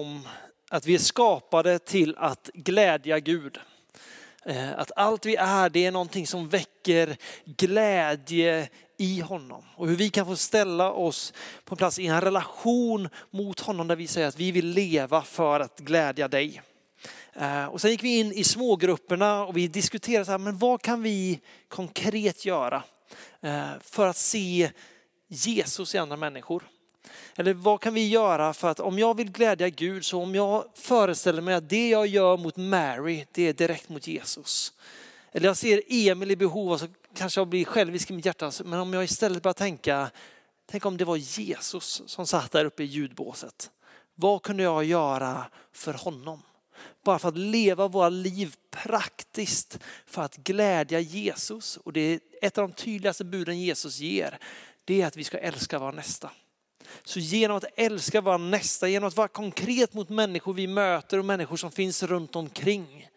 om att vi är skapade till att glädja Gud. Eh, att allt vi är, det är någonting som väcker glädje i honom. Och hur vi kan få ställa oss på plats i en relation mot honom där vi säger att vi vill leva för att glädja dig. Eh, och sen gick vi in i smågrupperna och vi diskuterade så här, men vad kan vi konkret göra eh, för att se Jesus i andra människor? Eller vad kan vi göra för att om jag vill glädja Gud så om jag föreställer mig att det jag gör mot Mary, det är direkt mot Jesus. Eller jag ser Emil i behov och så kanske jag blir självisk i mitt hjärta, men om jag istället börjar tänka, tänk om det var Jesus som satt där uppe i ljudbåset. Vad kunde jag göra för honom? Bara för att leva våra liv praktiskt för att glädja Jesus. Och det är ett av de tydligaste buden Jesus ger. Det är att vi ska älska vår nästa. Så genom att älska vår nästa, genom att vara konkret mot människor vi möter och människor som finns runt omkring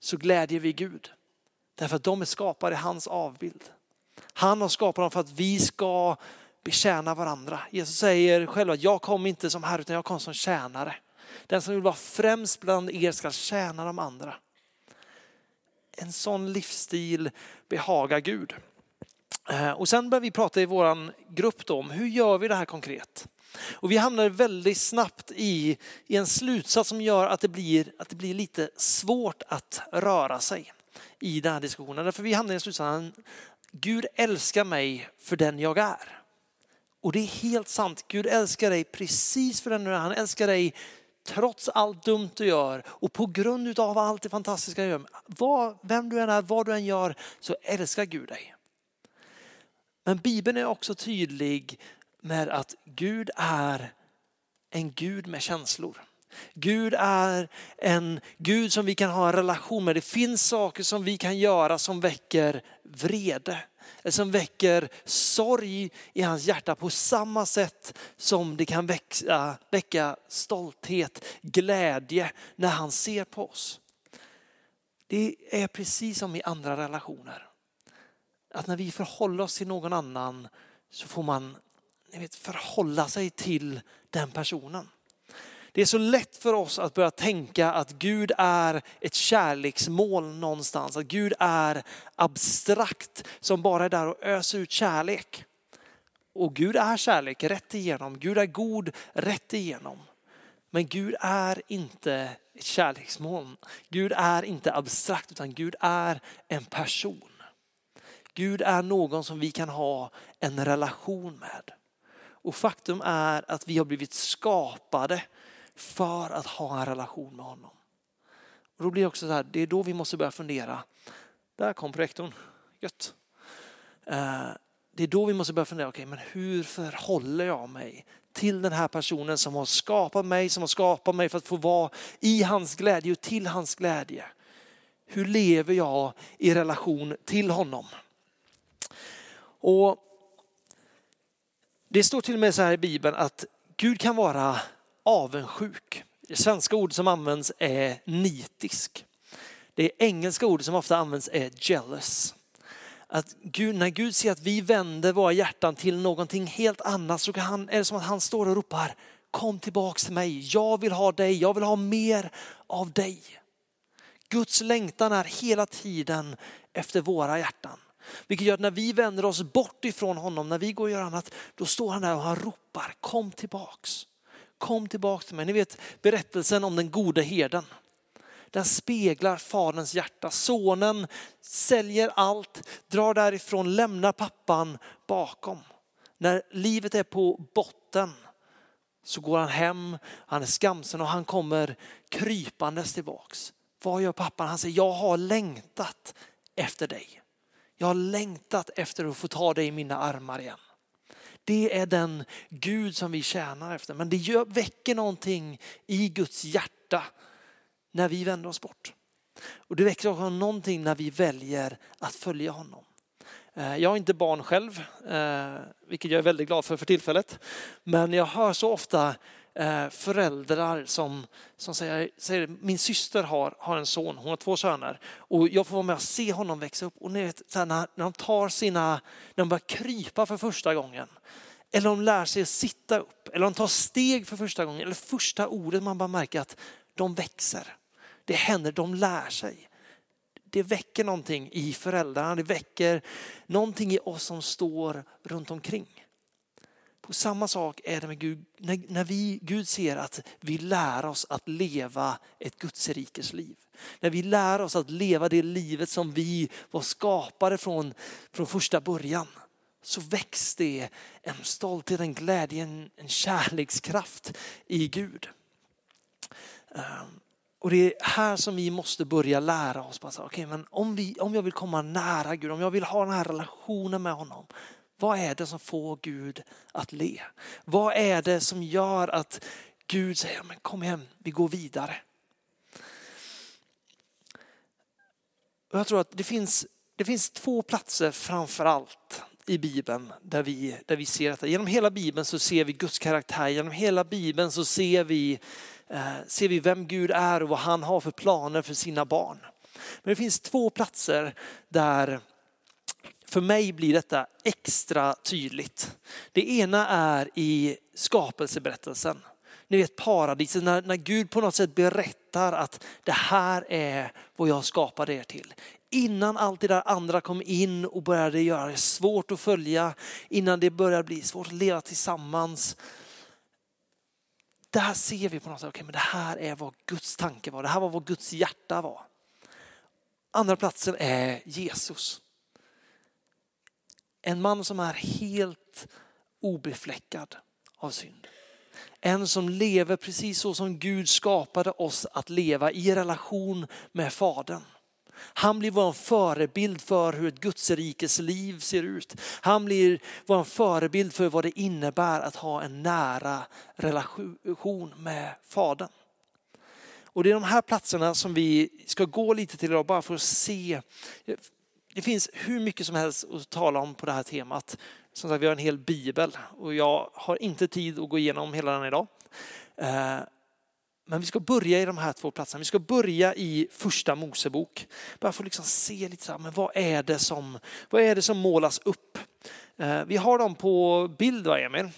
så glädjer vi Gud. Därför att de är skapade i hans avbild. Han har skapat dem för att vi ska betjäna varandra. Jesus säger själv att jag kom inte som herre utan jag kom som tjänare. Den som vill vara främst bland er ska tjäna de andra. En sån livsstil behagar Gud. Eh, och sen började vi prata i vår grupp då om hur gör vi det här konkret? Och vi hamnade väldigt snabbt i, i en slutsats som gör att det, blir, att det blir lite svårt att röra sig i den här diskussionen. Därför vi hamnade i slutsatsen, Gud älskar mig för den jag är. Och det är helt sant, Gud älskar dig precis för den du är. Han älskar dig trots allt dumt du gör och på grund av allt det fantastiska du gör. Vad, vem du än är, vad du än gör så älskar Gud dig. Men Bibeln är också tydlig med att Gud är en Gud med känslor. Gud är en Gud som vi kan ha en relation med. Det finns saker som vi kan göra som väcker vrede. Eller Som väcker sorg i hans hjärta på samma sätt som det kan växa, väcka stolthet, glädje när han ser på oss. Det är precis som i andra relationer att när vi förhåller oss till någon annan så får man ni vet, förhålla sig till den personen. Det är så lätt för oss att börja tänka att Gud är ett kärleksmål någonstans. Att Gud är abstrakt som bara är där och öser ut kärlek. Och Gud är kärlek rätt igenom. Gud är god rätt igenom. Men Gud är inte ett kärleksmål. Gud är inte abstrakt utan Gud är en person. Gud är någon som vi kan ha en relation med. Och faktum är att vi har blivit skapade för att ha en relation med honom. Och då blir det också så här, det är då vi måste börja fundera. Där kom projektorn, gött. Eh, det är då vi måste börja fundera, okej okay, men hur förhåller jag mig till den här personen som har skapat mig, som har skapat mig för att få vara i hans glädje och till hans glädje. Hur lever jag i relation till honom? Och det står till och med så här i Bibeln att Gud kan vara avundsjuk. Det svenska ord som används är nitisk. Det engelska ord som ofta används är jealous. Att Gud, när Gud ser att vi vänder våra hjärtan till någonting helt annat så kan han, är det som att han står och ropar kom tillbaks till mig. Jag vill ha dig, jag vill ha mer av dig. Guds längtan är hela tiden efter våra hjärtan. Vilket gör att när vi vänder oss bort ifrån honom, när vi går och gör annat, då står han där och han ropar kom tillbaks. Kom tillbaks till mig. Ni vet berättelsen om den gode herden. Den speglar faderns hjärta. Sonen säljer allt, drar därifrån, lämnar pappan bakom. När livet är på botten så går han hem, han är skamsen och han kommer krypandes tillbaks. Vad gör pappan? Han säger, jag har längtat efter dig. Jag har längtat efter att få ta dig i mina armar igen. Det är den Gud som vi tjänar efter. Men det väcker någonting i Guds hjärta när vi vänder oss bort. Och det väcker också någonting när vi väljer att följa honom. Eh, jag har inte barn själv, eh, vilket jag är väldigt glad för för tillfället. Men jag hör så ofta Eh, föräldrar som, som säger, säger, min syster har, har en son, hon har två söner och jag får vara med och se honom växa upp. Och ni vet, när, när de tar sina, när de börjar krypa för första gången Eller de lär sig att sitta upp, eller de tar steg för första gången, eller första ordet man bara märker att de växer. Det händer, de lär sig. Det väcker någonting i föräldrarna, det väcker någonting i oss som står runt omkring. Och samma sak är det med Gud, när, när vi, Gud ser att vi lär oss att leva ett Guds rikes liv. När vi lär oss att leva det livet som vi var skapade från, från första början så väcks det en stolthet, en glädje, en, en kärlekskraft i Gud. Um, och det är här som vi måste börja lära oss. Okay, men om, vi, om jag vill komma nära Gud, om jag vill ha den här relationen med honom. Vad är det som får Gud att le? Vad är det som gör att Gud säger, men kom hem, vi går vidare. Och jag tror att det finns, det finns två platser framför allt i Bibeln där vi, där vi ser detta. Genom hela Bibeln så ser vi Guds karaktär, genom hela Bibeln så ser vi, eh, ser vi vem Gud är och vad han har för planer för sina barn. Men det finns två platser där för mig blir detta extra tydligt. Det ena är i skapelseberättelsen. Ni vet paradiset, när, när Gud på något sätt berättar att det här är vad jag skapade er till. Innan allt det där andra kom in och började göra det svårt att följa, innan det började bli svårt att leva tillsammans. Där ser vi på något sätt, okay, men det här är vad Guds tanke var, det här var vad Guds hjärta var. Andra platsen är Jesus. En man som är helt obefläckad av synd. En som lever precis så som Gud skapade oss att leva i relation med Fadern. Han blir vår förebild för hur ett Gudsrikes liv ser ut. Han blir vår förebild för vad det innebär att ha en nära relation med Fadern. Och det är de här platserna som vi ska gå lite till idag bara för att se det finns hur mycket som helst att tala om på det här temat. Som sagt, vi har en hel bibel och jag har inte tid att gå igenom hela den idag. Eh, men vi ska börja i de här två platserna. Vi ska börja i första Mosebok. Bara för att liksom se lite så här, men vad är det som, vad är det som målas upp? Eh, vi har dem på bild va Emil?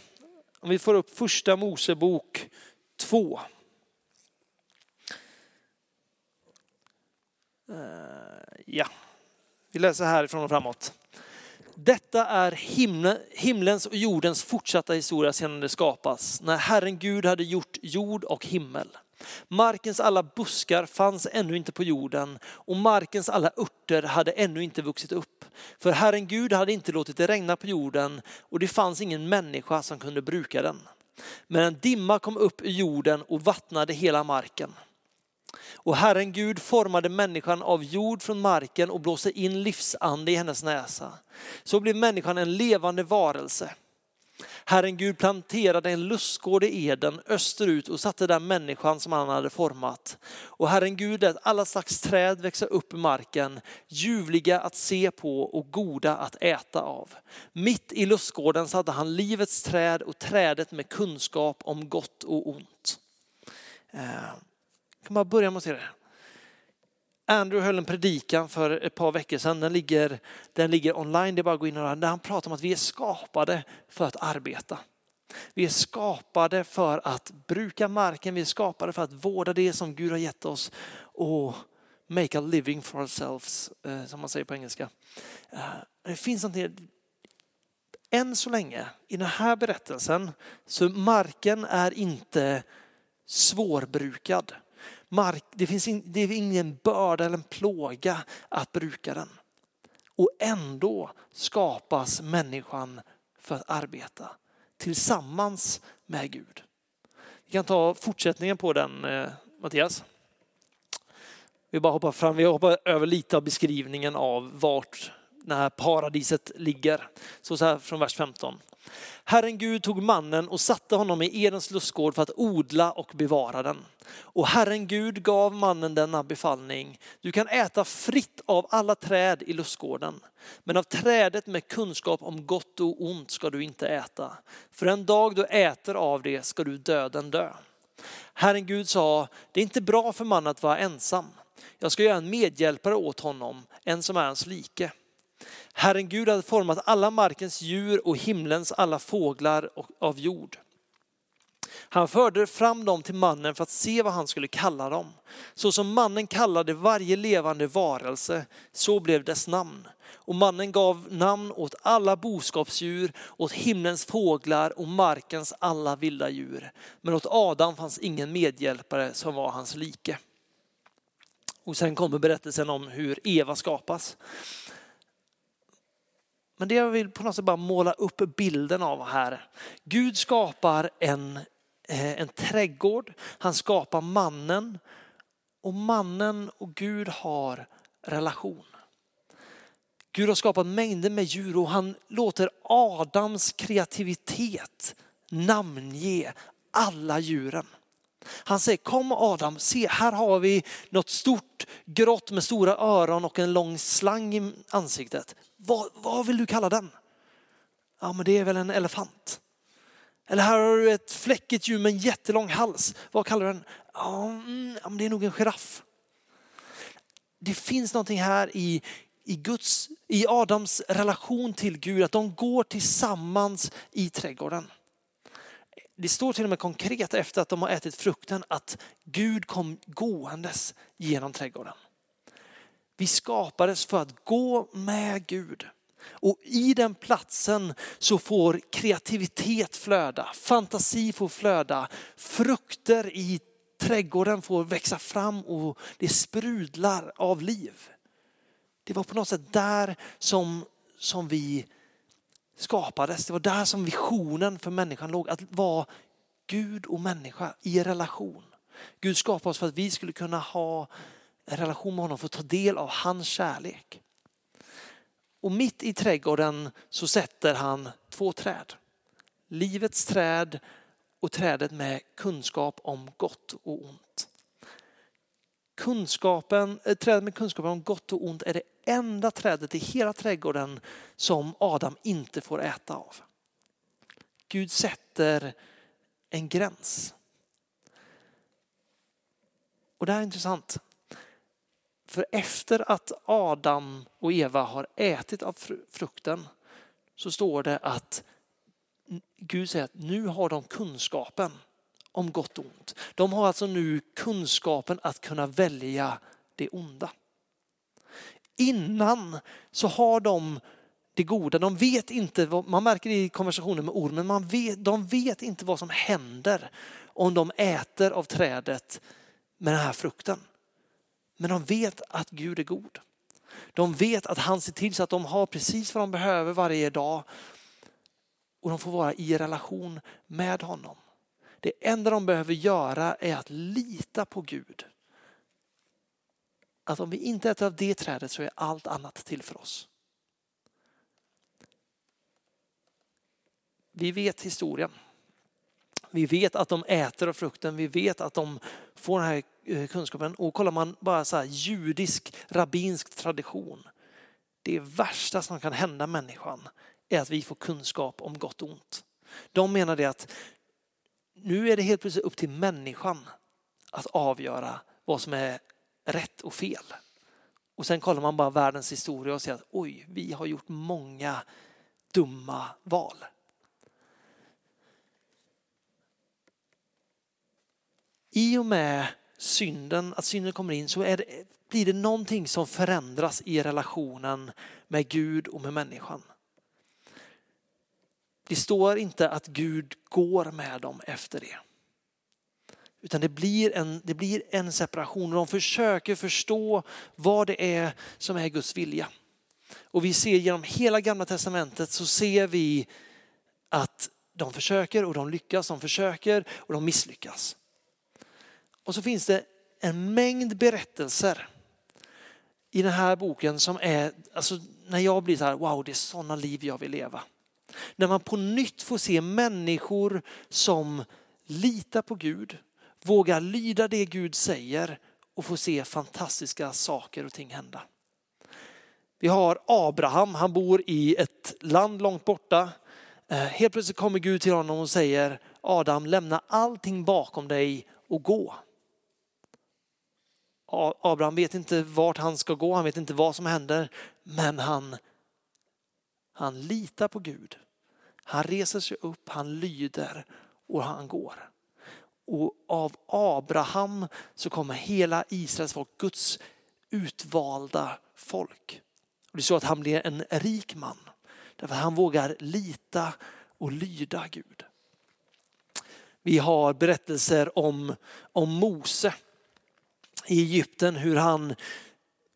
Om vi får upp första Mosebok 2. Eh, ja. Vi läser härifrån och framåt. Detta är himlens och jordens fortsatta historia sedan det skapas, när Herren Gud hade gjort jord och himmel. Markens alla buskar fanns ännu inte på jorden och markens alla örter hade ännu inte vuxit upp. För Herren Gud hade inte låtit det regna på jorden och det fanns ingen människa som kunde bruka den. Men en dimma kom upp ur jorden och vattnade hela marken. Och Herren Gud formade människan av jord från marken och blåste in livsande i hennes näsa. Så blev människan en levande varelse. Herren Gud planterade en lustgård i Eden österut och satte där människan som han hade format. Och Herren Gud lät alla slags träd växa upp i marken, ljuvliga att se på och goda att äta av. Mitt i lustgården satte han livets träd och trädet med kunskap om gott och ont. Eh, jag kan bara börja med att se det. Andrew höll en predikan för ett par veckor sedan. Den ligger, den ligger online, det är bara att gå in och där han pratar om att vi är skapade för att arbeta. Vi är skapade för att bruka marken, vi är skapade för att vårda det som Gud har gett oss och make a living for ourselves, eh, som man säger på engelska. Eh, det finns någonting, än så länge i den här berättelsen så marken är inte svårbrukad mark, det finns in, det är ingen börda eller en plåga att bruka den. Och ändå skapas människan för att arbeta tillsammans med Gud. Vi kan ta fortsättningen på den eh, Mattias. Vi bara hoppar fram, vi hoppar över lite av beskrivningen av vart det här paradiset ligger. Så, så här från vers 15. Herren Gud tog mannen och satte honom i Edens lustgård för att odla och bevara den. Och Herren Gud gav mannen denna befallning. Du kan äta fritt av alla träd i lustgården. Men av trädet med kunskap om gott och ont ska du inte äta. För en dag du äter av det ska du döden dö. Herren Gud sa, det är inte bra för mannen att vara ensam. Jag ska göra en medhjälpare åt honom, en som är hans like. Herren Gud hade format alla markens djur och himlens alla fåglar av jord. Han förde fram dem till mannen för att se vad han skulle kalla dem. Så som mannen kallade varje levande varelse, så blev dess namn. Och mannen gav namn åt alla boskapsdjur, åt himlens fåglar och markens alla vilda djur. Men åt Adam fanns ingen medhjälpare som var hans like. Och sen kommer berättelsen om hur Eva skapas. Men det jag vill på något sätt bara måla upp bilden av här. Gud skapar en, eh, en trädgård, han skapar mannen och mannen och Gud har relation. Gud har skapat mängder med djur och han låter Adams kreativitet namnge alla djuren. Han säger kom Adam, se här har vi något stort grått med stora öron och en lång slang i ansiktet. Vad, vad vill du kalla den? Ja men det är väl en elefant. Eller här har du ett fläckigt djur med en jättelång hals. Vad kallar du den? Ja, mm, men det är nog en giraff. Det finns någonting här i, i, Guds, i Adams relation till Gud, att de går tillsammans i trädgården. Det står till och med konkret efter att de har ätit frukten att Gud kom gåendes genom trädgården. Vi skapades för att gå med Gud. Och i den platsen så får kreativitet flöda, fantasi får flöda, frukter i trädgården får växa fram och det sprudlar av liv. Det var på något sätt där som, som vi skapades. Det var där som visionen för människan låg. Att vara Gud och människa i relation. Gud skapade oss för att vi skulle kunna ha en relation med honom, för att ta del av hans kärlek. Och mitt i trädgården så sätter han två träd. Livets träd och trädet med kunskap om gott och ont. Kunskapen, eh, trädet med kunskapen om gott och ont är det enda trädet i hela trädgården som Adam inte får äta av. Gud sätter en gräns. Och det här är intressant. För efter att Adam och Eva har ätit av frukten så står det att Gud säger att nu har de kunskapen om gott och ont. De har alltså nu kunskapen att kunna välja det onda. Innan så har de det goda. De vet inte, man märker det i konversationen med ormen, man vet, de vet inte vad som händer om de äter av trädet med den här frukten. Men de vet att Gud är god. De vet att han ser till så att de har precis vad de behöver varje dag. Och de får vara i relation med honom. Det enda de behöver göra är att lita på Gud. Att om vi inte äter av det trädet så är allt annat till för oss. Vi vet historien. Vi vet att de äter av frukten, vi vet att de får den här eh, kunskapen. Och kollar man bara så här judisk, rabbinsk tradition. Det värsta som kan hända människan är att vi får kunskap om gott och ont. De menar det att nu är det helt plötsligt upp till människan att avgöra vad som är rätt och fel. Och sen kollar man bara världens historia och ser att oj, vi har gjort många dumma val. I och med synden, att synden kommer in så det, blir det någonting som förändras i relationen med Gud och med människan. Det står inte att Gud går med dem efter det. Utan det blir, en, det blir en separation och de försöker förstå vad det är som är Guds vilja. Och vi ser genom hela gamla testamentet så ser vi att de försöker och de lyckas, de försöker och de misslyckas. Och så finns det en mängd berättelser i den här boken som är, alltså när jag blir så här, wow det är sådana liv jag vill leva. När man på nytt får se människor som litar på Gud, vågar lyda det Gud säger och får se fantastiska saker och ting hända. Vi har Abraham, han bor i ett land långt borta. Eh, helt plötsligt kommer Gud till honom och säger Adam lämna allting bakom dig och gå. Abraham vet inte vart han ska gå, han vet inte vad som händer, men han han litar på Gud. Han reser sig upp, han lyder och han går. Och av Abraham så kommer hela Israels folk, Guds utvalda folk. Och det är så att han blir en rik man. Därför att han vågar lita och lyda Gud. Vi har berättelser om, om Mose i Egypten, hur han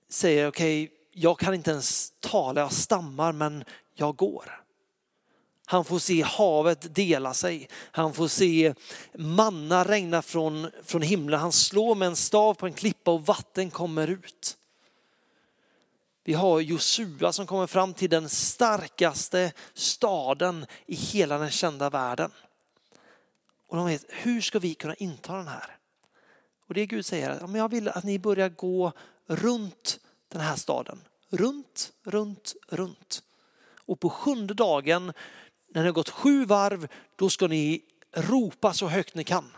säger okej, okay, jag kan inte ens tala, jag stammar men jag går. Han får se havet dela sig. Han får se manna regna från, från himlen. Han slår med en stav på en klippa och vatten kommer ut. Vi har Josua som kommer fram till den starkaste staden i hela den kända världen. Och de vet, hur ska vi kunna inta den här? Och det Gud säger, ja, jag vill att ni börjar gå runt den här staden. Runt, runt, runt. Och på sjunde dagen, när ni har gått sju varv, då ska ni ropa så högt ni kan.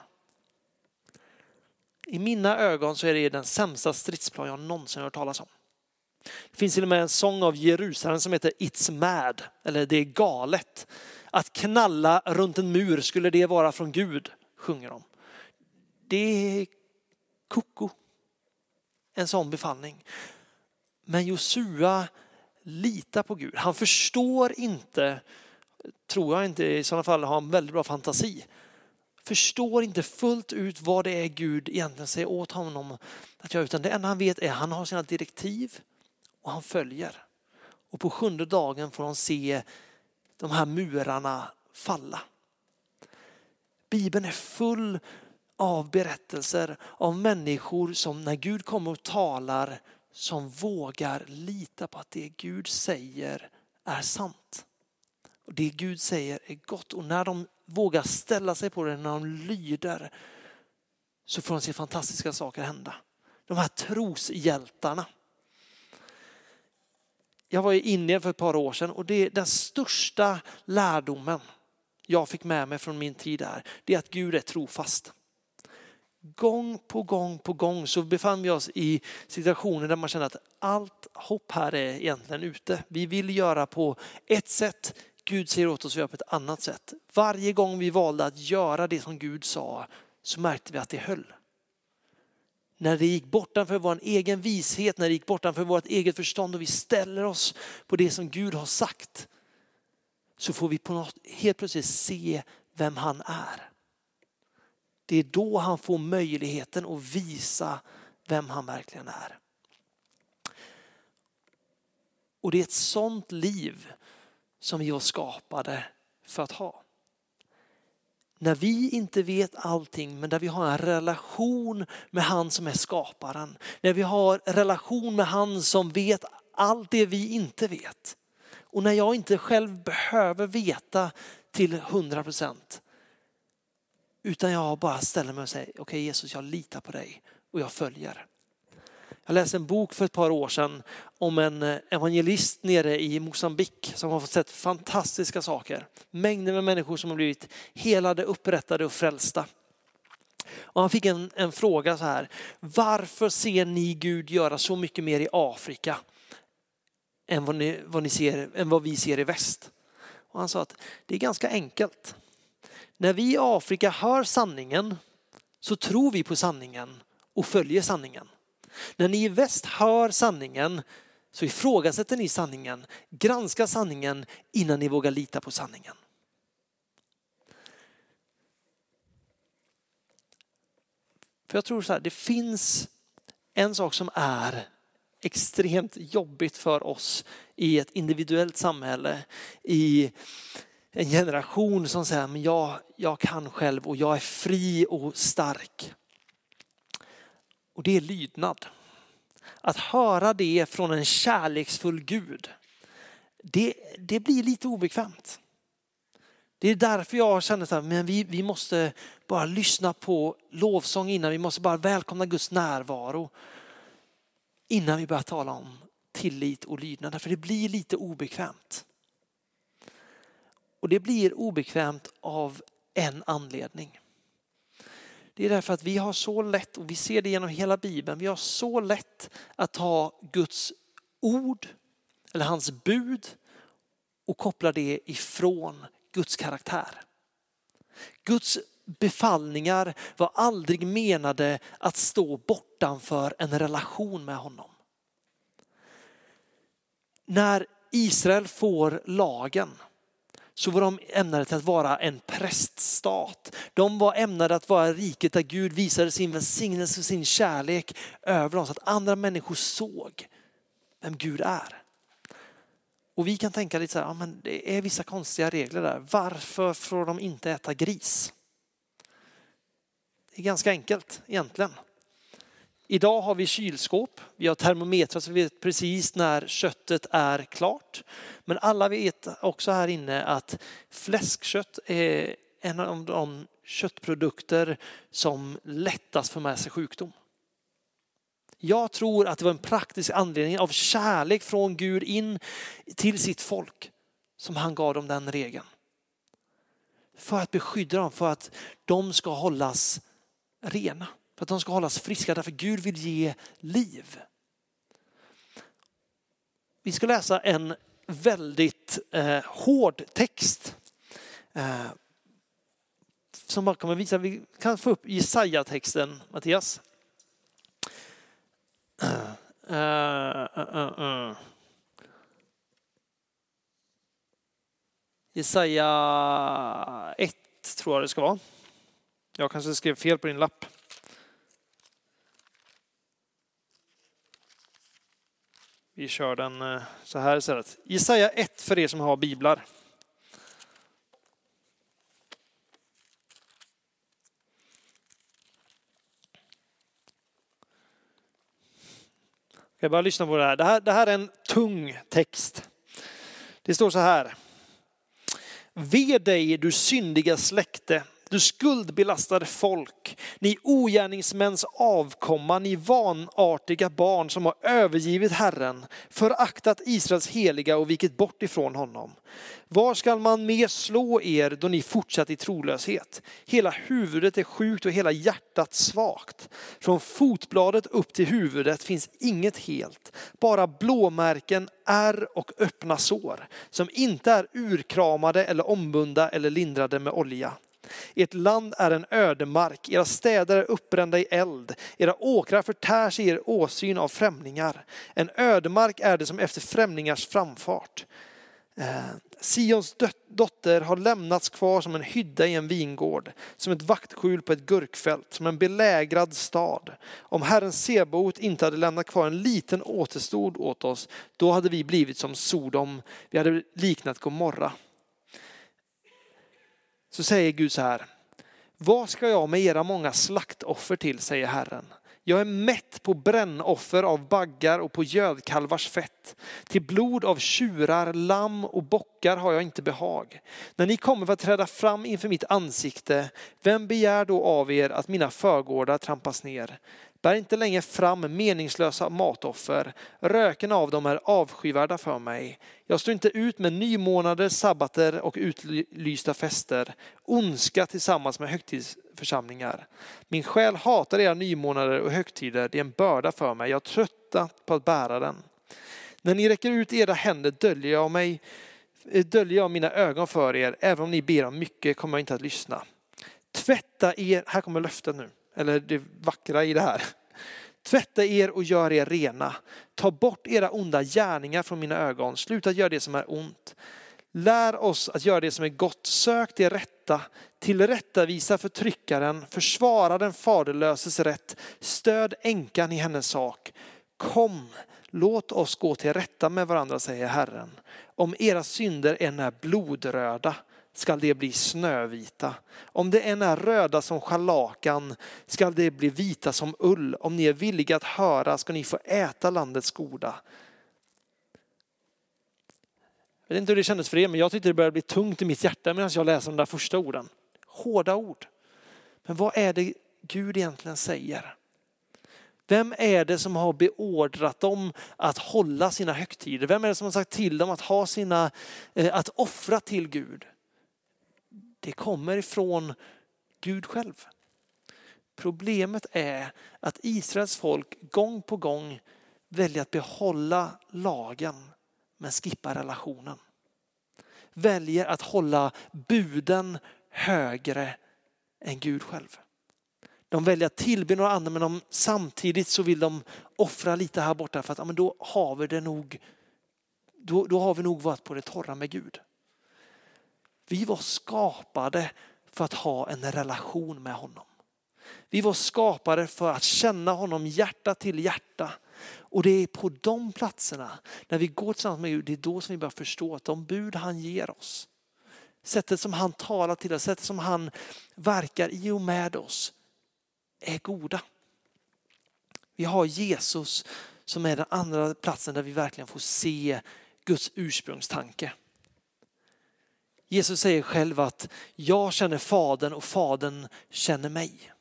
I mina ögon så är det den sämsta stridsplan jag någonsin hört talas om. Det finns till och med en sång av Jerusalem som heter It's mad, eller det är galet. Att knalla runt en mur, skulle det vara från Gud? Sjunger de. Det är koko. En sån befallning. Men Josua Lita på Gud. Han förstår inte, tror jag inte i sådana fall har en väldigt bra fantasi. Förstår inte fullt ut vad det är Gud egentligen säger åt honom att göra. Utan det enda han vet är att han har sina direktiv och han följer. Och på sjunde dagen får han se de här murarna falla. Bibeln är full av berättelser av människor som när Gud kommer och talar som vågar lita på att det Gud säger är sant. Och Det Gud säger är gott och när de vågar ställa sig på det, när de lyder så får de se fantastiska saker hända. De här troshjältarna. Jag var i Indien för ett par år sedan och det är den största lärdomen jag fick med mig från min tid där. Det är att Gud är trofast. Gång på gång på gång så befann vi oss i situationer där man kände att allt hopp här är egentligen ute. Vi vill göra på ett sätt, Gud säger åt oss att göra på ett annat sätt. Varje gång vi valde att göra det som Gud sa så märkte vi att det höll. När det gick bortanför vår egen vishet, när det gick bortanför vårt eget förstånd och vi ställer oss på det som Gud har sagt så får vi på något helt plötsligt se vem han är. Det är då han får möjligheten att visa vem han verkligen är. Och det är ett sånt liv som vi var skapade för att ha. När vi inte vet allting men där vi har en relation med han som är skaparen. När vi har relation med han som vet allt det vi inte vet. Och när jag inte själv behöver veta till hundra procent utan jag bara ställer mig och säger, okej okay, Jesus jag litar på dig och jag följer. Jag läste en bok för ett par år sedan om en eh, evangelist nere i Mosambik som har fått sett fantastiska saker. Mängder med människor som har blivit helade, upprättade och frälsta. Och han fick en, en fråga så här, varför ser ni Gud göra så mycket mer i Afrika än vad, ni, vad ni ser, än vad vi ser i väst? Och han sa att det är ganska enkelt. När vi i Afrika hör sanningen så tror vi på sanningen och följer sanningen. När ni i väst hör sanningen så ifrågasätter ni sanningen, granskar sanningen innan ni vågar lita på sanningen. För jag tror så här, det finns en sak som är extremt jobbigt för oss i ett individuellt samhälle, i en generation som säger men jag, jag kan själv och jag är fri och stark. Och det är lydnad. Att höra det från en kärleksfull Gud, det, det blir lite obekvämt. Det är därför jag känner att vi, vi måste bara lyssna på lovsång innan, vi måste bara välkomna Guds närvaro innan vi börjar tala om tillit och lydnad. För det blir lite obekvämt. Och det blir obekvämt av en anledning. Det är därför att vi har så lätt, och vi ser det genom hela Bibeln, vi har så lätt att ta Guds ord eller hans bud och koppla det ifrån Guds karaktär. Guds befallningar var aldrig menade att stå bortanför en relation med honom. När Israel får lagen så var de ämnade till att vara en präststat. De var ämnade att vara riket där Gud visade sin välsignelse och sin kärlek över dem så att andra människor såg vem Gud är. Och vi kan tänka lite så här, ja, men det är vissa konstiga regler där. Varför får de inte äta gris? Det är ganska enkelt egentligen. Idag har vi kylskåp, vi har termometrar så vi vet precis när köttet är klart. Men alla vet också här inne att fläskkött är en av de köttprodukter som lättast för med sig sjukdom. Jag tror att det var en praktisk anledning av kärlek från Gud in till sitt folk som han gav dem den regeln. För att beskydda dem, för att de ska hållas rena. För att de ska hållas friska, därför Gud vill ge liv. Vi ska läsa en väldigt eh, hård text. Eh, som bara kommer visa, vi kan få upp Jesaja-texten, Mattias. Uh, uh, uh, Jesaja 1 tror jag det ska vara. Jag kanske skrev fel på din lapp. Vi kör den eh, så här istället. Jesaja 1 för er som har biblar. Jag bara lyssna på det här. det här. Det här är en tung text. Det står så här. Ve dig du syndiga släkte du skuldbelastade folk, ni ogärningsmäns avkomma, ni vanartiga barn som har övergivit Herren, föraktat Israels heliga och vikit bort ifrån honom. Var skall man mer slå er då ni fortsatt i trolöshet? Hela huvudet är sjukt och hela hjärtat svagt. Från fotbladet upp till huvudet finns inget helt, bara blåmärken, ärr och öppna sår, som inte är urkramade eller ombunda eller lindrade med olja. Ert land är en ödemark, era städer är uppbrända i eld, era åkrar förtärs i er åsyn av främlingar. En ödemark är det som efter främlingars framfart. Eh, Sions dotter har lämnats kvar som en hydda i en vingård, som ett vaktskjul på ett gurkfält, som en belägrad stad. Om Herren Sebot inte hade lämnat kvar en liten återstod åt oss, då hade vi blivit som Sodom, vi hade liknat Gomorra så säger Gud så här. Vad ska jag med era många slaktoffer till, säger Herren. Jag är mätt på brännoffer av baggar och på gödkalvars fett. Till blod av tjurar, lamm och bockar har jag inte behag. När ni kommer för att träda fram inför mitt ansikte, vem begär då av er att mina förgårdar trampas ner? Bär inte längre fram meningslösa matoffer. Röken av dem är avskyvärda för mig. Jag står inte ut med nymånader, sabbater och utlysta fester. Ondska tillsammans med högtidsförsamlingar. Min själ hatar era nymånader och högtider. Det är en börda för mig. Jag är tröttat på att bära den. När ni räcker ut era händer döljer jag mig eh, döljer jag mina ögon för er. Även om ni ber om mycket kommer jag inte att lyssna. Tvätta er, här kommer löftet nu eller det vackra i det här. Tvätta er och gör er rena. Ta bort era onda gärningar från mina ögon. Sluta göra det som är ont. Lär oss att göra det som är gott. Sök det rätta. Tillrättavisa förtryckaren. Försvara den faderlöses rätt. Stöd änkan i hennes sak. Kom, låt oss gå till rätta med varandra, säger Herren. Om era synder än är blodröda skall det bli snövita. Om det än är röda som scharlakan skall det bli vita som ull. Om ni är villiga att höra ska ni få äta landets goda. Jag vet inte hur det kändes för er, men jag tyckte det började bli tungt i mitt hjärta medan jag läste de där första orden. Hårda ord. Men vad är det Gud egentligen säger? Vem är det som har beordrat dem att hålla sina högtider? Vem är det som har sagt till dem att ha sina, eh, att offra till Gud? Det kommer ifrån Gud själv. Problemet är att Israels folk gång på gång väljer att behålla lagen men skippa relationen. väljer att hålla buden högre än Gud själv. De väljer att tillbe några andra men de, samtidigt så vill de offra lite här borta för att ja, men då har vi det nog då, då har vi nog varit på det torra med Gud. Vi var skapade för att ha en relation med honom. Vi var skapade för att känna honom hjärta till hjärta. Och det är på de platserna, när vi går tillsammans med Gud, det är då som vi börjar förstå att de bud han ger oss, sättet som han talar till oss, sättet som han verkar i och med oss, är goda. Vi har Jesus som är den andra platsen där vi verkligen får se Guds ursprungstanke. Jesus säger själv att jag känner Fadern och Fadern känner mig.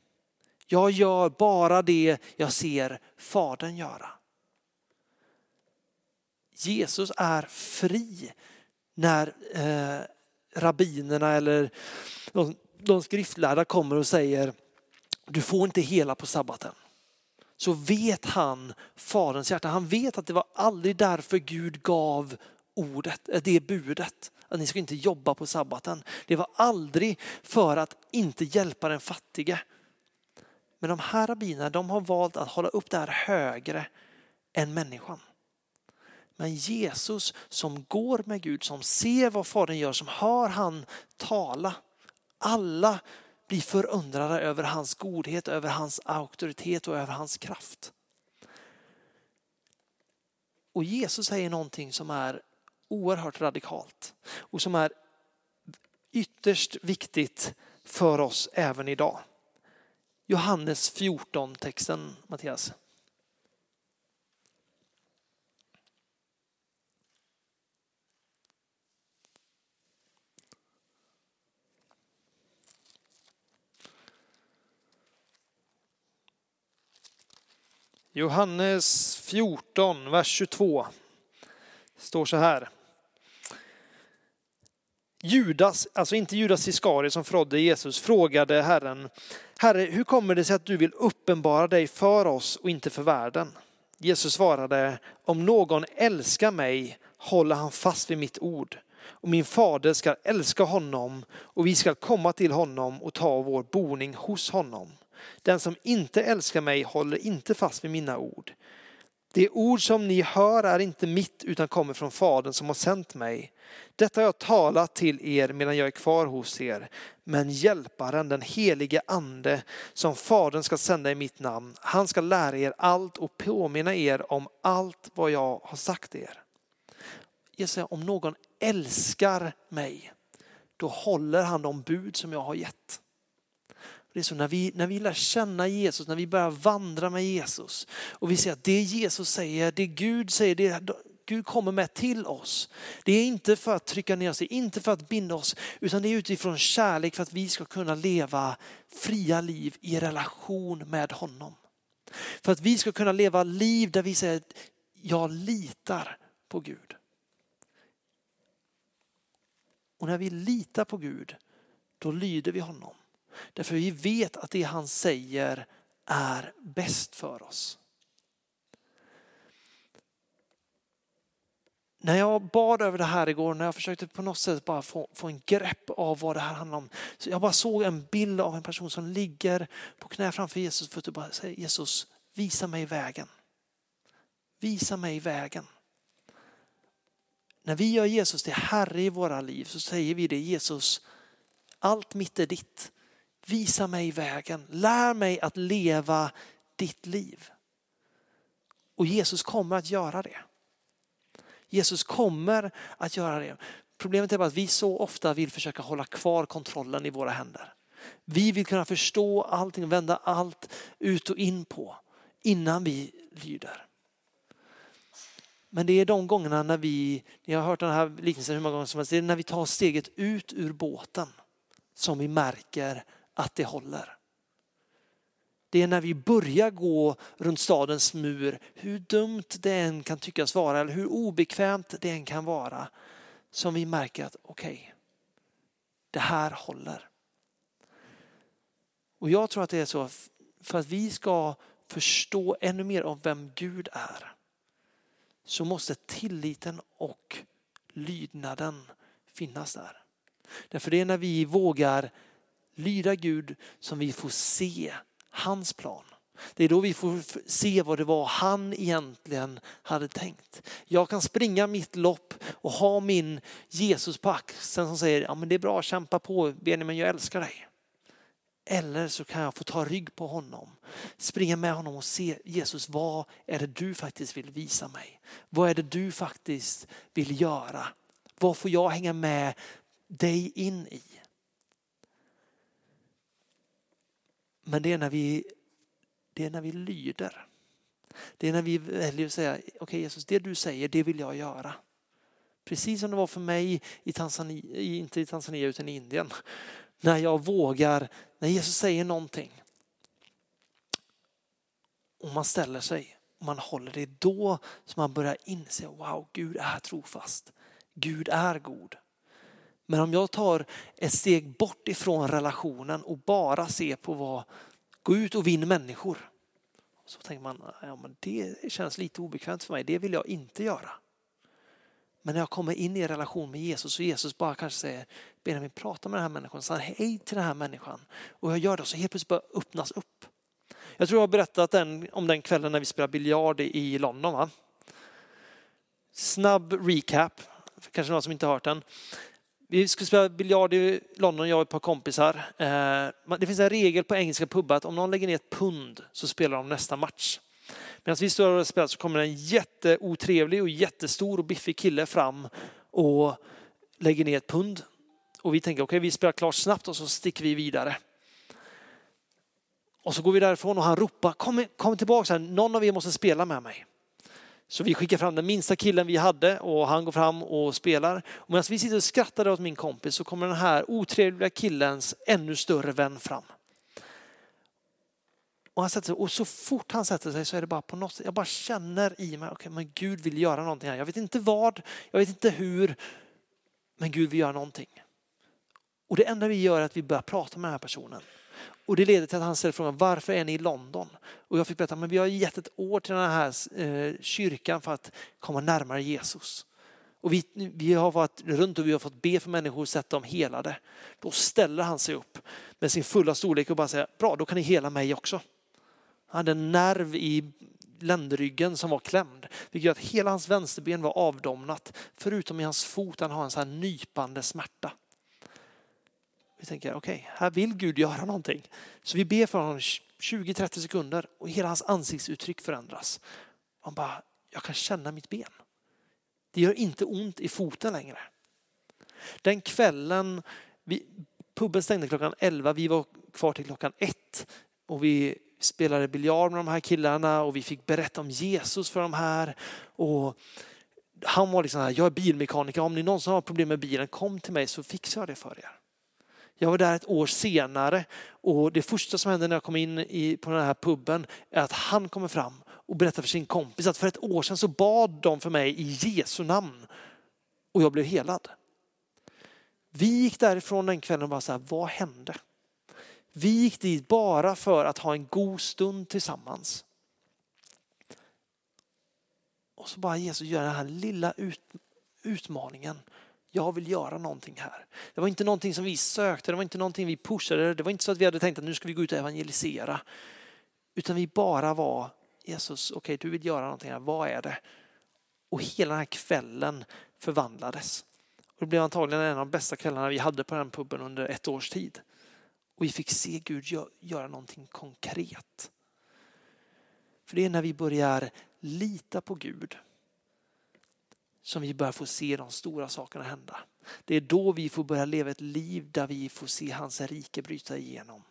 Jag gör bara det jag ser Fadern göra. Jesus är fri när eh, rabbinerna eller de, de skriftlärda kommer och säger du får inte hela på sabbaten. Så vet han Faderns hjärta. Han vet att det var aldrig därför Gud gav ordet, eh, det budet. Att ni ska inte jobba på sabbaten. Det var aldrig för att inte hjälpa den fattige. Men de här rabbinerna de har valt att hålla upp det här högre än människan. Men Jesus som går med Gud, som ser vad Fadern gör, som hör han tala. Alla blir förundrade över hans godhet, över hans auktoritet och över hans kraft. Och Jesus säger någonting som är oerhört radikalt och som är ytterst viktigt för oss även idag. Johannes 14 texten Mattias. Johannes 14, vers 22. står så här. Judas, alltså inte Judas Iskari som förrådde Jesus, frågade Herren, Herre, hur kommer det sig att du vill uppenbara dig för oss och inte för världen? Jesus svarade, om någon älskar mig håller han fast vid mitt ord. Och min fader ska älska honom och vi ska komma till honom och ta vår boning hos honom. Den som inte älskar mig håller inte fast vid mina ord. Det ord som ni hör är inte mitt utan kommer från Fadern som har sänt mig. Detta har jag talat till er medan jag är kvar hos er. Men hjälparen, den helige ande som Fadern ska sända i mitt namn, han ska lära er allt och påminna er om allt vad jag har sagt er. Jag säger, om någon älskar mig, då håller han de bud som jag har gett. Det är så när vi, när vi lär känna Jesus, när vi börjar vandra med Jesus och vi ser att det Jesus säger, det Gud säger, det Gud kommer med till oss. Det är inte för att trycka ner oss, det är inte för att binda oss, utan det är utifrån kärlek för att vi ska kunna leva fria liv i relation med honom. För att vi ska kunna leva liv där vi säger att jag litar på Gud. Och när vi litar på Gud, då lyder vi honom. Därför vi vet att det han säger är bäst för oss. När jag bad över det här igår, när jag försökte på något sätt bara få, få en grepp av vad det här handlar om. Så jag bara såg en bild av en person som ligger på knä framför Jesus för att bara säga Jesus, visa mig vägen. Visa mig vägen. När vi gör Jesus till Herre i våra liv så säger vi det Jesus, allt mitt är ditt. Visa mig vägen. Lär mig att leva ditt liv. Och Jesus kommer att göra det. Jesus kommer att göra det. Problemet är bara att vi så ofta vill försöka hålla kvar kontrollen i våra händer. Vi vill kunna förstå allting och vända allt ut och in på innan vi lyder. Men det är de gångerna när vi, ni har hört den här liknelsen hur många gånger som helst, det är när vi tar steget ut ur båten som vi märker att det håller. Det är när vi börjar gå runt stadens mur, hur dumt det än kan tyckas vara eller hur obekvämt det än kan vara, som vi märker att okej, okay, det här håller. Och jag tror att det är så för att vi ska förstå ännu mer om vem Gud är så måste tilliten och lydnaden finnas där. Därför det är när vi vågar lyda Gud som vi får se hans plan. Det är då vi får se vad det var han egentligen hade tänkt. Jag kan springa mitt lopp och ha min Jesus på axeln som säger, ja men det är bra, kämpa på Benjamin, jag älskar dig. Eller så kan jag få ta rygg på honom, springa med honom och se Jesus, vad är det du faktiskt vill visa mig? Vad är det du faktiskt vill göra? Vad får jag hänga med dig in i? Men det är när vi, det är när vi lyder. Det är när vi väljer att säga, okej okay, Jesus, det du säger, det vill jag göra. Precis som det var för mig i Tanzania, inte i Tanzania utan i Indien. När jag vågar, när Jesus säger någonting och man ställer sig och man håller det, då som man börjar inse, wow, Gud är trofast. Gud är god. Men om jag tar ett steg bort ifrån relationen och bara ser på vad, gå ut och vinn människor. Så tänker man, ja, men det känns lite obekvämt för mig, det vill jag inte göra. Men när jag kommer in i relation med Jesus och Jesus bara kanske säger, Benjamin prata med den här människan, säg hej till den här människan. Och jag gör det så helt plötsligt bara öppnas upp. Jag tror jag har berättat den, om den kvällen när vi spelade biljard i London. Va? Snabb recap, kanske någon som inte har hört den. Vi skulle spela biljard i London, jag och ett par kompisar. Eh, det finns en regel på engelska pubbar att om någon lägger ner ett pund så spelar de nästa match. Medan vi står och spelar så kommer en jätteotrevlig och jättestor och biffig kille fram och lägger ner ett pund. Och vi tänker okej, okay, vi spelar klart snabbt och så sticker vi vidare. Och så går vi därifrån och han ropar, kom, kom tillbaka, här, någon av er måste spela med mig. Så vi skickar fram den minsta killen vi hade och han går fram och spelar. Och medan vi sitter och skrattar åt min kompis så kommer den här otrevliga killens ännu större vän fram. Och, han sätter sig, och så fort han sätter sig så är det bara på något sätt, jag bara känner i mig, okay, men Gud vill göra någonting här. Jag vet inte vad, jag vet inte hur, men Gud vill göra någonting. Och det enda vi gör är att vi börjar prata med den här personen. Och det leder till att han ställer frågan, varför är ni i London? Och jag fick berätta, men vi har gett ett år till den här eh, kyrkan för att komma närmare Jesus. Och vi, vi har varit runt och vi har fått be för människor och sett dem helade. Då ställer han sig upp med sin fulla storlek och bara säger, bra då kan ni hela mig också. Han hade en nerv i ländryggen som var klämd, vilket gör att hela hans vänsterben var avdomnat, förutom i hans fot, han har en sån här nypande smärta. Vi tänker, okej, okay, här vill Gud göra någonting. Så vi ber för honom 20-30 sekunder och hela hans ansiktsuttryck förändras. Han bara, jag kan känna mitt ben. Det gör inte ont i foten längre. Den kvällen, vi, puben stängde klockan 11, vi var kvar till klockan 1 och vi spelade biljard med de här killarna och vi fick berätta om Jesus för de här. Och han var liksom här, jag är bilmekaniker, om ni någonsin har problem med bilen, kom till mig så fixar jag det för er. Jag var där ett år senare och det första som hände när jag kom in i, på den här puben är att han kommer fram och berättar för sin kompis att för ett år sedan så bad de för mig i Jesu namn och jag blev helad. Vi gick därifrån den kvällen och bara så här, vad hände? Vi gick dit bara för att ha en god stund tillsammans. Och så bara Jesus gör den här lilla ut, utmaningen. Jag vill göra någonting här. Det var inte någonting som vi sökte, det var inte någonting vi pushade. Det var inte så att vi hade tänkt att nu ska vi gå ut och evangelisera. Utan vi bara var Jesus, okej okay, du vill göra någonting här, vad är det? Och hela den här kvällen förvandlades. Och det blev antagligen en av de bästa kvällarna vi hade på den puben under ett års tid. Och vi fick se Gud göra någonting konkret. För det är när vi börjar lita på Gud som vi börjar få se de stora sakerna hända. Det är då vi får börja leva ett liv där vi får se hans rike bryta igenom.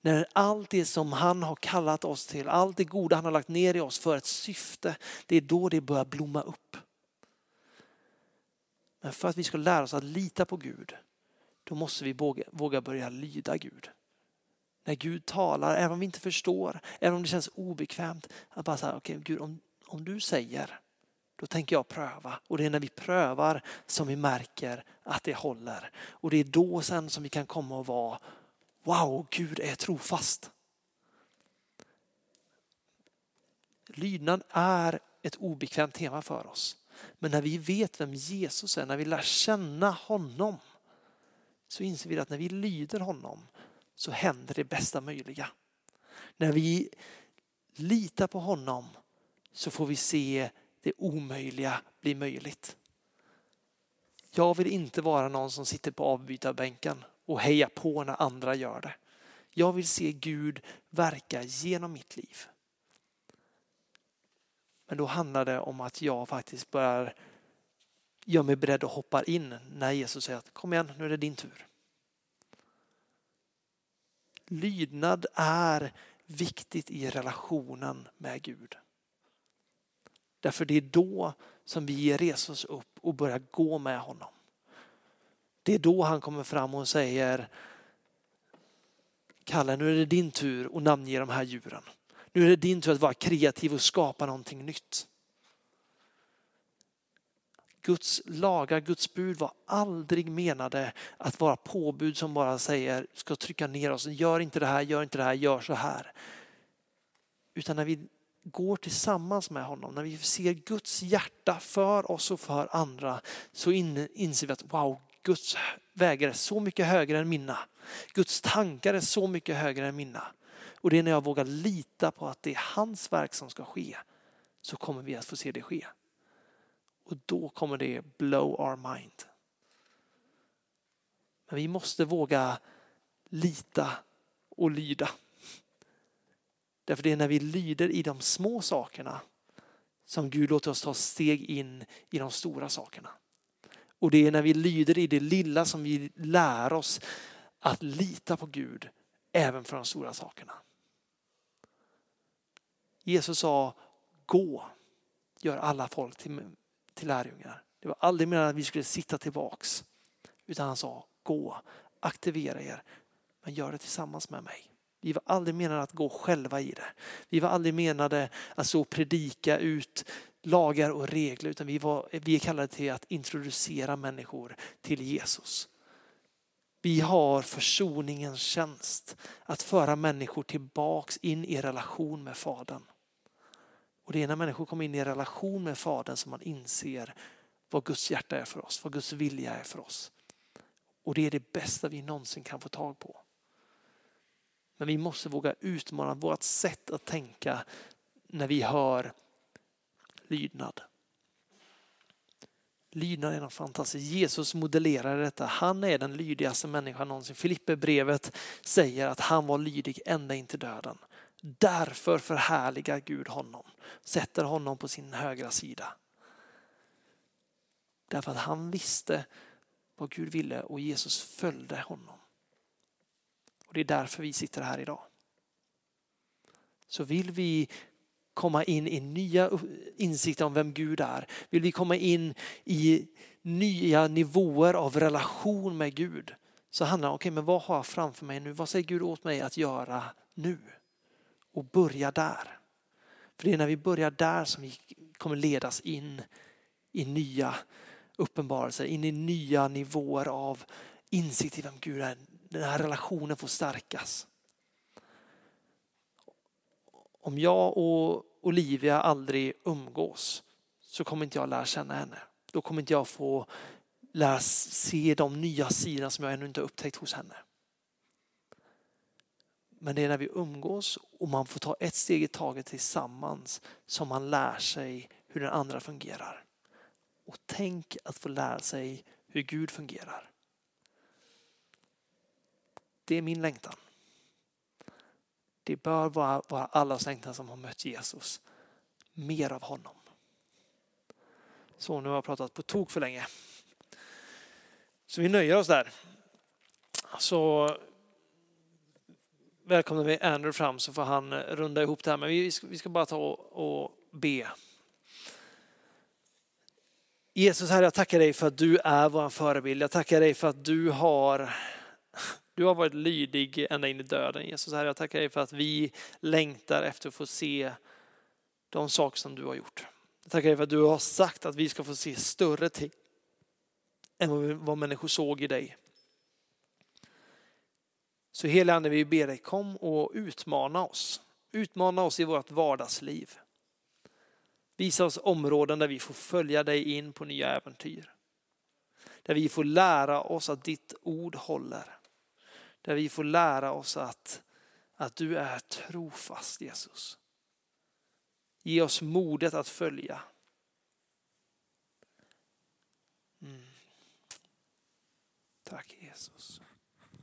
När allt det som han har kallat oss till, allt det goda han har lagt ner i oss för ett syfte, det är då det börjar blomma upp. Men för att vi ska lära oss att lita på Gud då måste vi våga, våga börja lyda Gud. När Gud talar, även om vi inte förstår, även om det känns obekvämt, att bara säga, okej okay, Gud om, om du säger, då tänker jag pröva. Och det är när vi prövar som vi märker att det håller. Och det är då sen som vi kan komma och vara, wow, Gud är trofast. Lydnad är ett obekvämt tema för oss. Men när vi vet vem Jesus är, när vi lär känna honom, så inser vi att när vi lyder honom så händer det bästa möjliga. När vi litar på honom så får vi se det omöjliga blir möjligt. Jag vill inte vara någon som sitter på avbytarbänken och hejar på när andra gör det. Jag vill se Gud verka genom mitt liv. Men då handlar det om att jag faktiskt börjar gör mig beredd att hoppa in när Jesus säger att kom igen, nu är det din tur. Lydnad är viktigt i relationen med Gud. Därför det är då som vi reser oss upp och börjar gå med honom. Det är då han kommer fram och säger Kalle, nu är det din tur att namnge de här djuren. Nu är det din tur att vara kreativ och skapa någonting nytt. Guds lagar, Guds bud var aldrig menade att vara påbud som bara säger, ska trycka ner oss, gör inte det här, gör inte det här, gör så här. Utan när vi går tillsammans med honom, när vi ser Guds hjärta för oss och för andra så inser vi att wow, Guds vägar är så mycket högre än mina. Guds tankar är så mycket högre än mina. Och det är när jag vågar lita på att det är hans verk som ska ske så kommer vi att få se det ske. Och då kommer det blow our mind. Men vi måste våga lita och lyda. Därför det är när vi lyder i de små sakerna som Gud låter oss ta steg in i de stora sakerna. Och det är när vi lyder i det lilla som vi lär oss att lita på Gud även för de stora sakerna. Jesus sa gå, gör alla folk till, till lärjungar. Det var aldrig meningen att vi skulle sitta tillbaks. Utan han sa gå, aktivera er, men gör det tillsammans med mig. Vi var aldrig menade att gå själva i det. Vi var aldrig menade att så predika ut lagar och regler utan vi, var, vi är kallade till att introducera människor till Jesus. Vi har försoningens tjänst att föra människor tillbaks in i relation med Fadern. Och det är när människor kommer in i relation med Fadern som man inser vad Guds hjärta är för oss, vad Guds vilja är för oss. Och det är det bästa vi någonsin kan få tag på. Men vi måste våga utmana vårt sätt att tänka när vi hör lydnad. Lydnad är något fantastiskt. Jesus modellerar detta. Han är den lydigaste människan någonsin. Filipperbrevet säger att han var lydig ända in till döden. Därför förhärligar Gud honom, sätter honom på sin högra sida. Därför att han visste vad Gud ville och Jesus följde honom. Och Det är därför vi sitter här idag. Så vill vi komma in i nya insikter om vem Gud är, vill vi komma in i nya nivåer av relation med Gud, så handlar det om, okay, men vad har jag framför mig nu? Vad säger Gud åt mig att göra nu? Och börja där. För det är när vi börjar där som vi kommer ledas in i nya uppenbarelser, in i nya nivåer av insikt i vem Gud är. Den här relationen får stärkas. Om jag och Olivia aldrig umgås så kommer inte jag lära känna henne. Då kommer inte jag få lära se de nya sidorna som jag ännu inte upptäckt hos henne. Men det är när vi umgås och man får ta ett steg i taget tillsammans som man lär sig hur den andra fungerar. Och tänk att få lära sig hur Gud fungerar. Det är min längtan. Det bör vara, vara allas längtan som har mött Jesus. Mer av honom. Så nu har jag pratat på tok för länge. Så vi nöjer oss där. Så välkomnar vi Andrew fram så får han runda ihop det här. Men vi ska, vi ska bara ta och, och be. Jesus, Herre, jag tackar dig för att du är vår förebild. Jag tackar dig för att du har du har varit lydig ända in i döden. Jesus, Herre, jag tackar dig för att vi längtar efter att få se de saker som du har gjort. Jag tackar dig för att du har sagt att vi ska få se större ting än vad människor såg i dig. Så hela Ande, vi ber dig kom och utmana oss. Utmana oss i vårt vardagsliv. Visa oss områden där vi får följa dig in på nya äventyr. Där vi får lära oss att ditt ord håller. Där vi får lära oss att, att du är trofast Jesus. Ge oss modet att följa. Mm. Tack Jesus.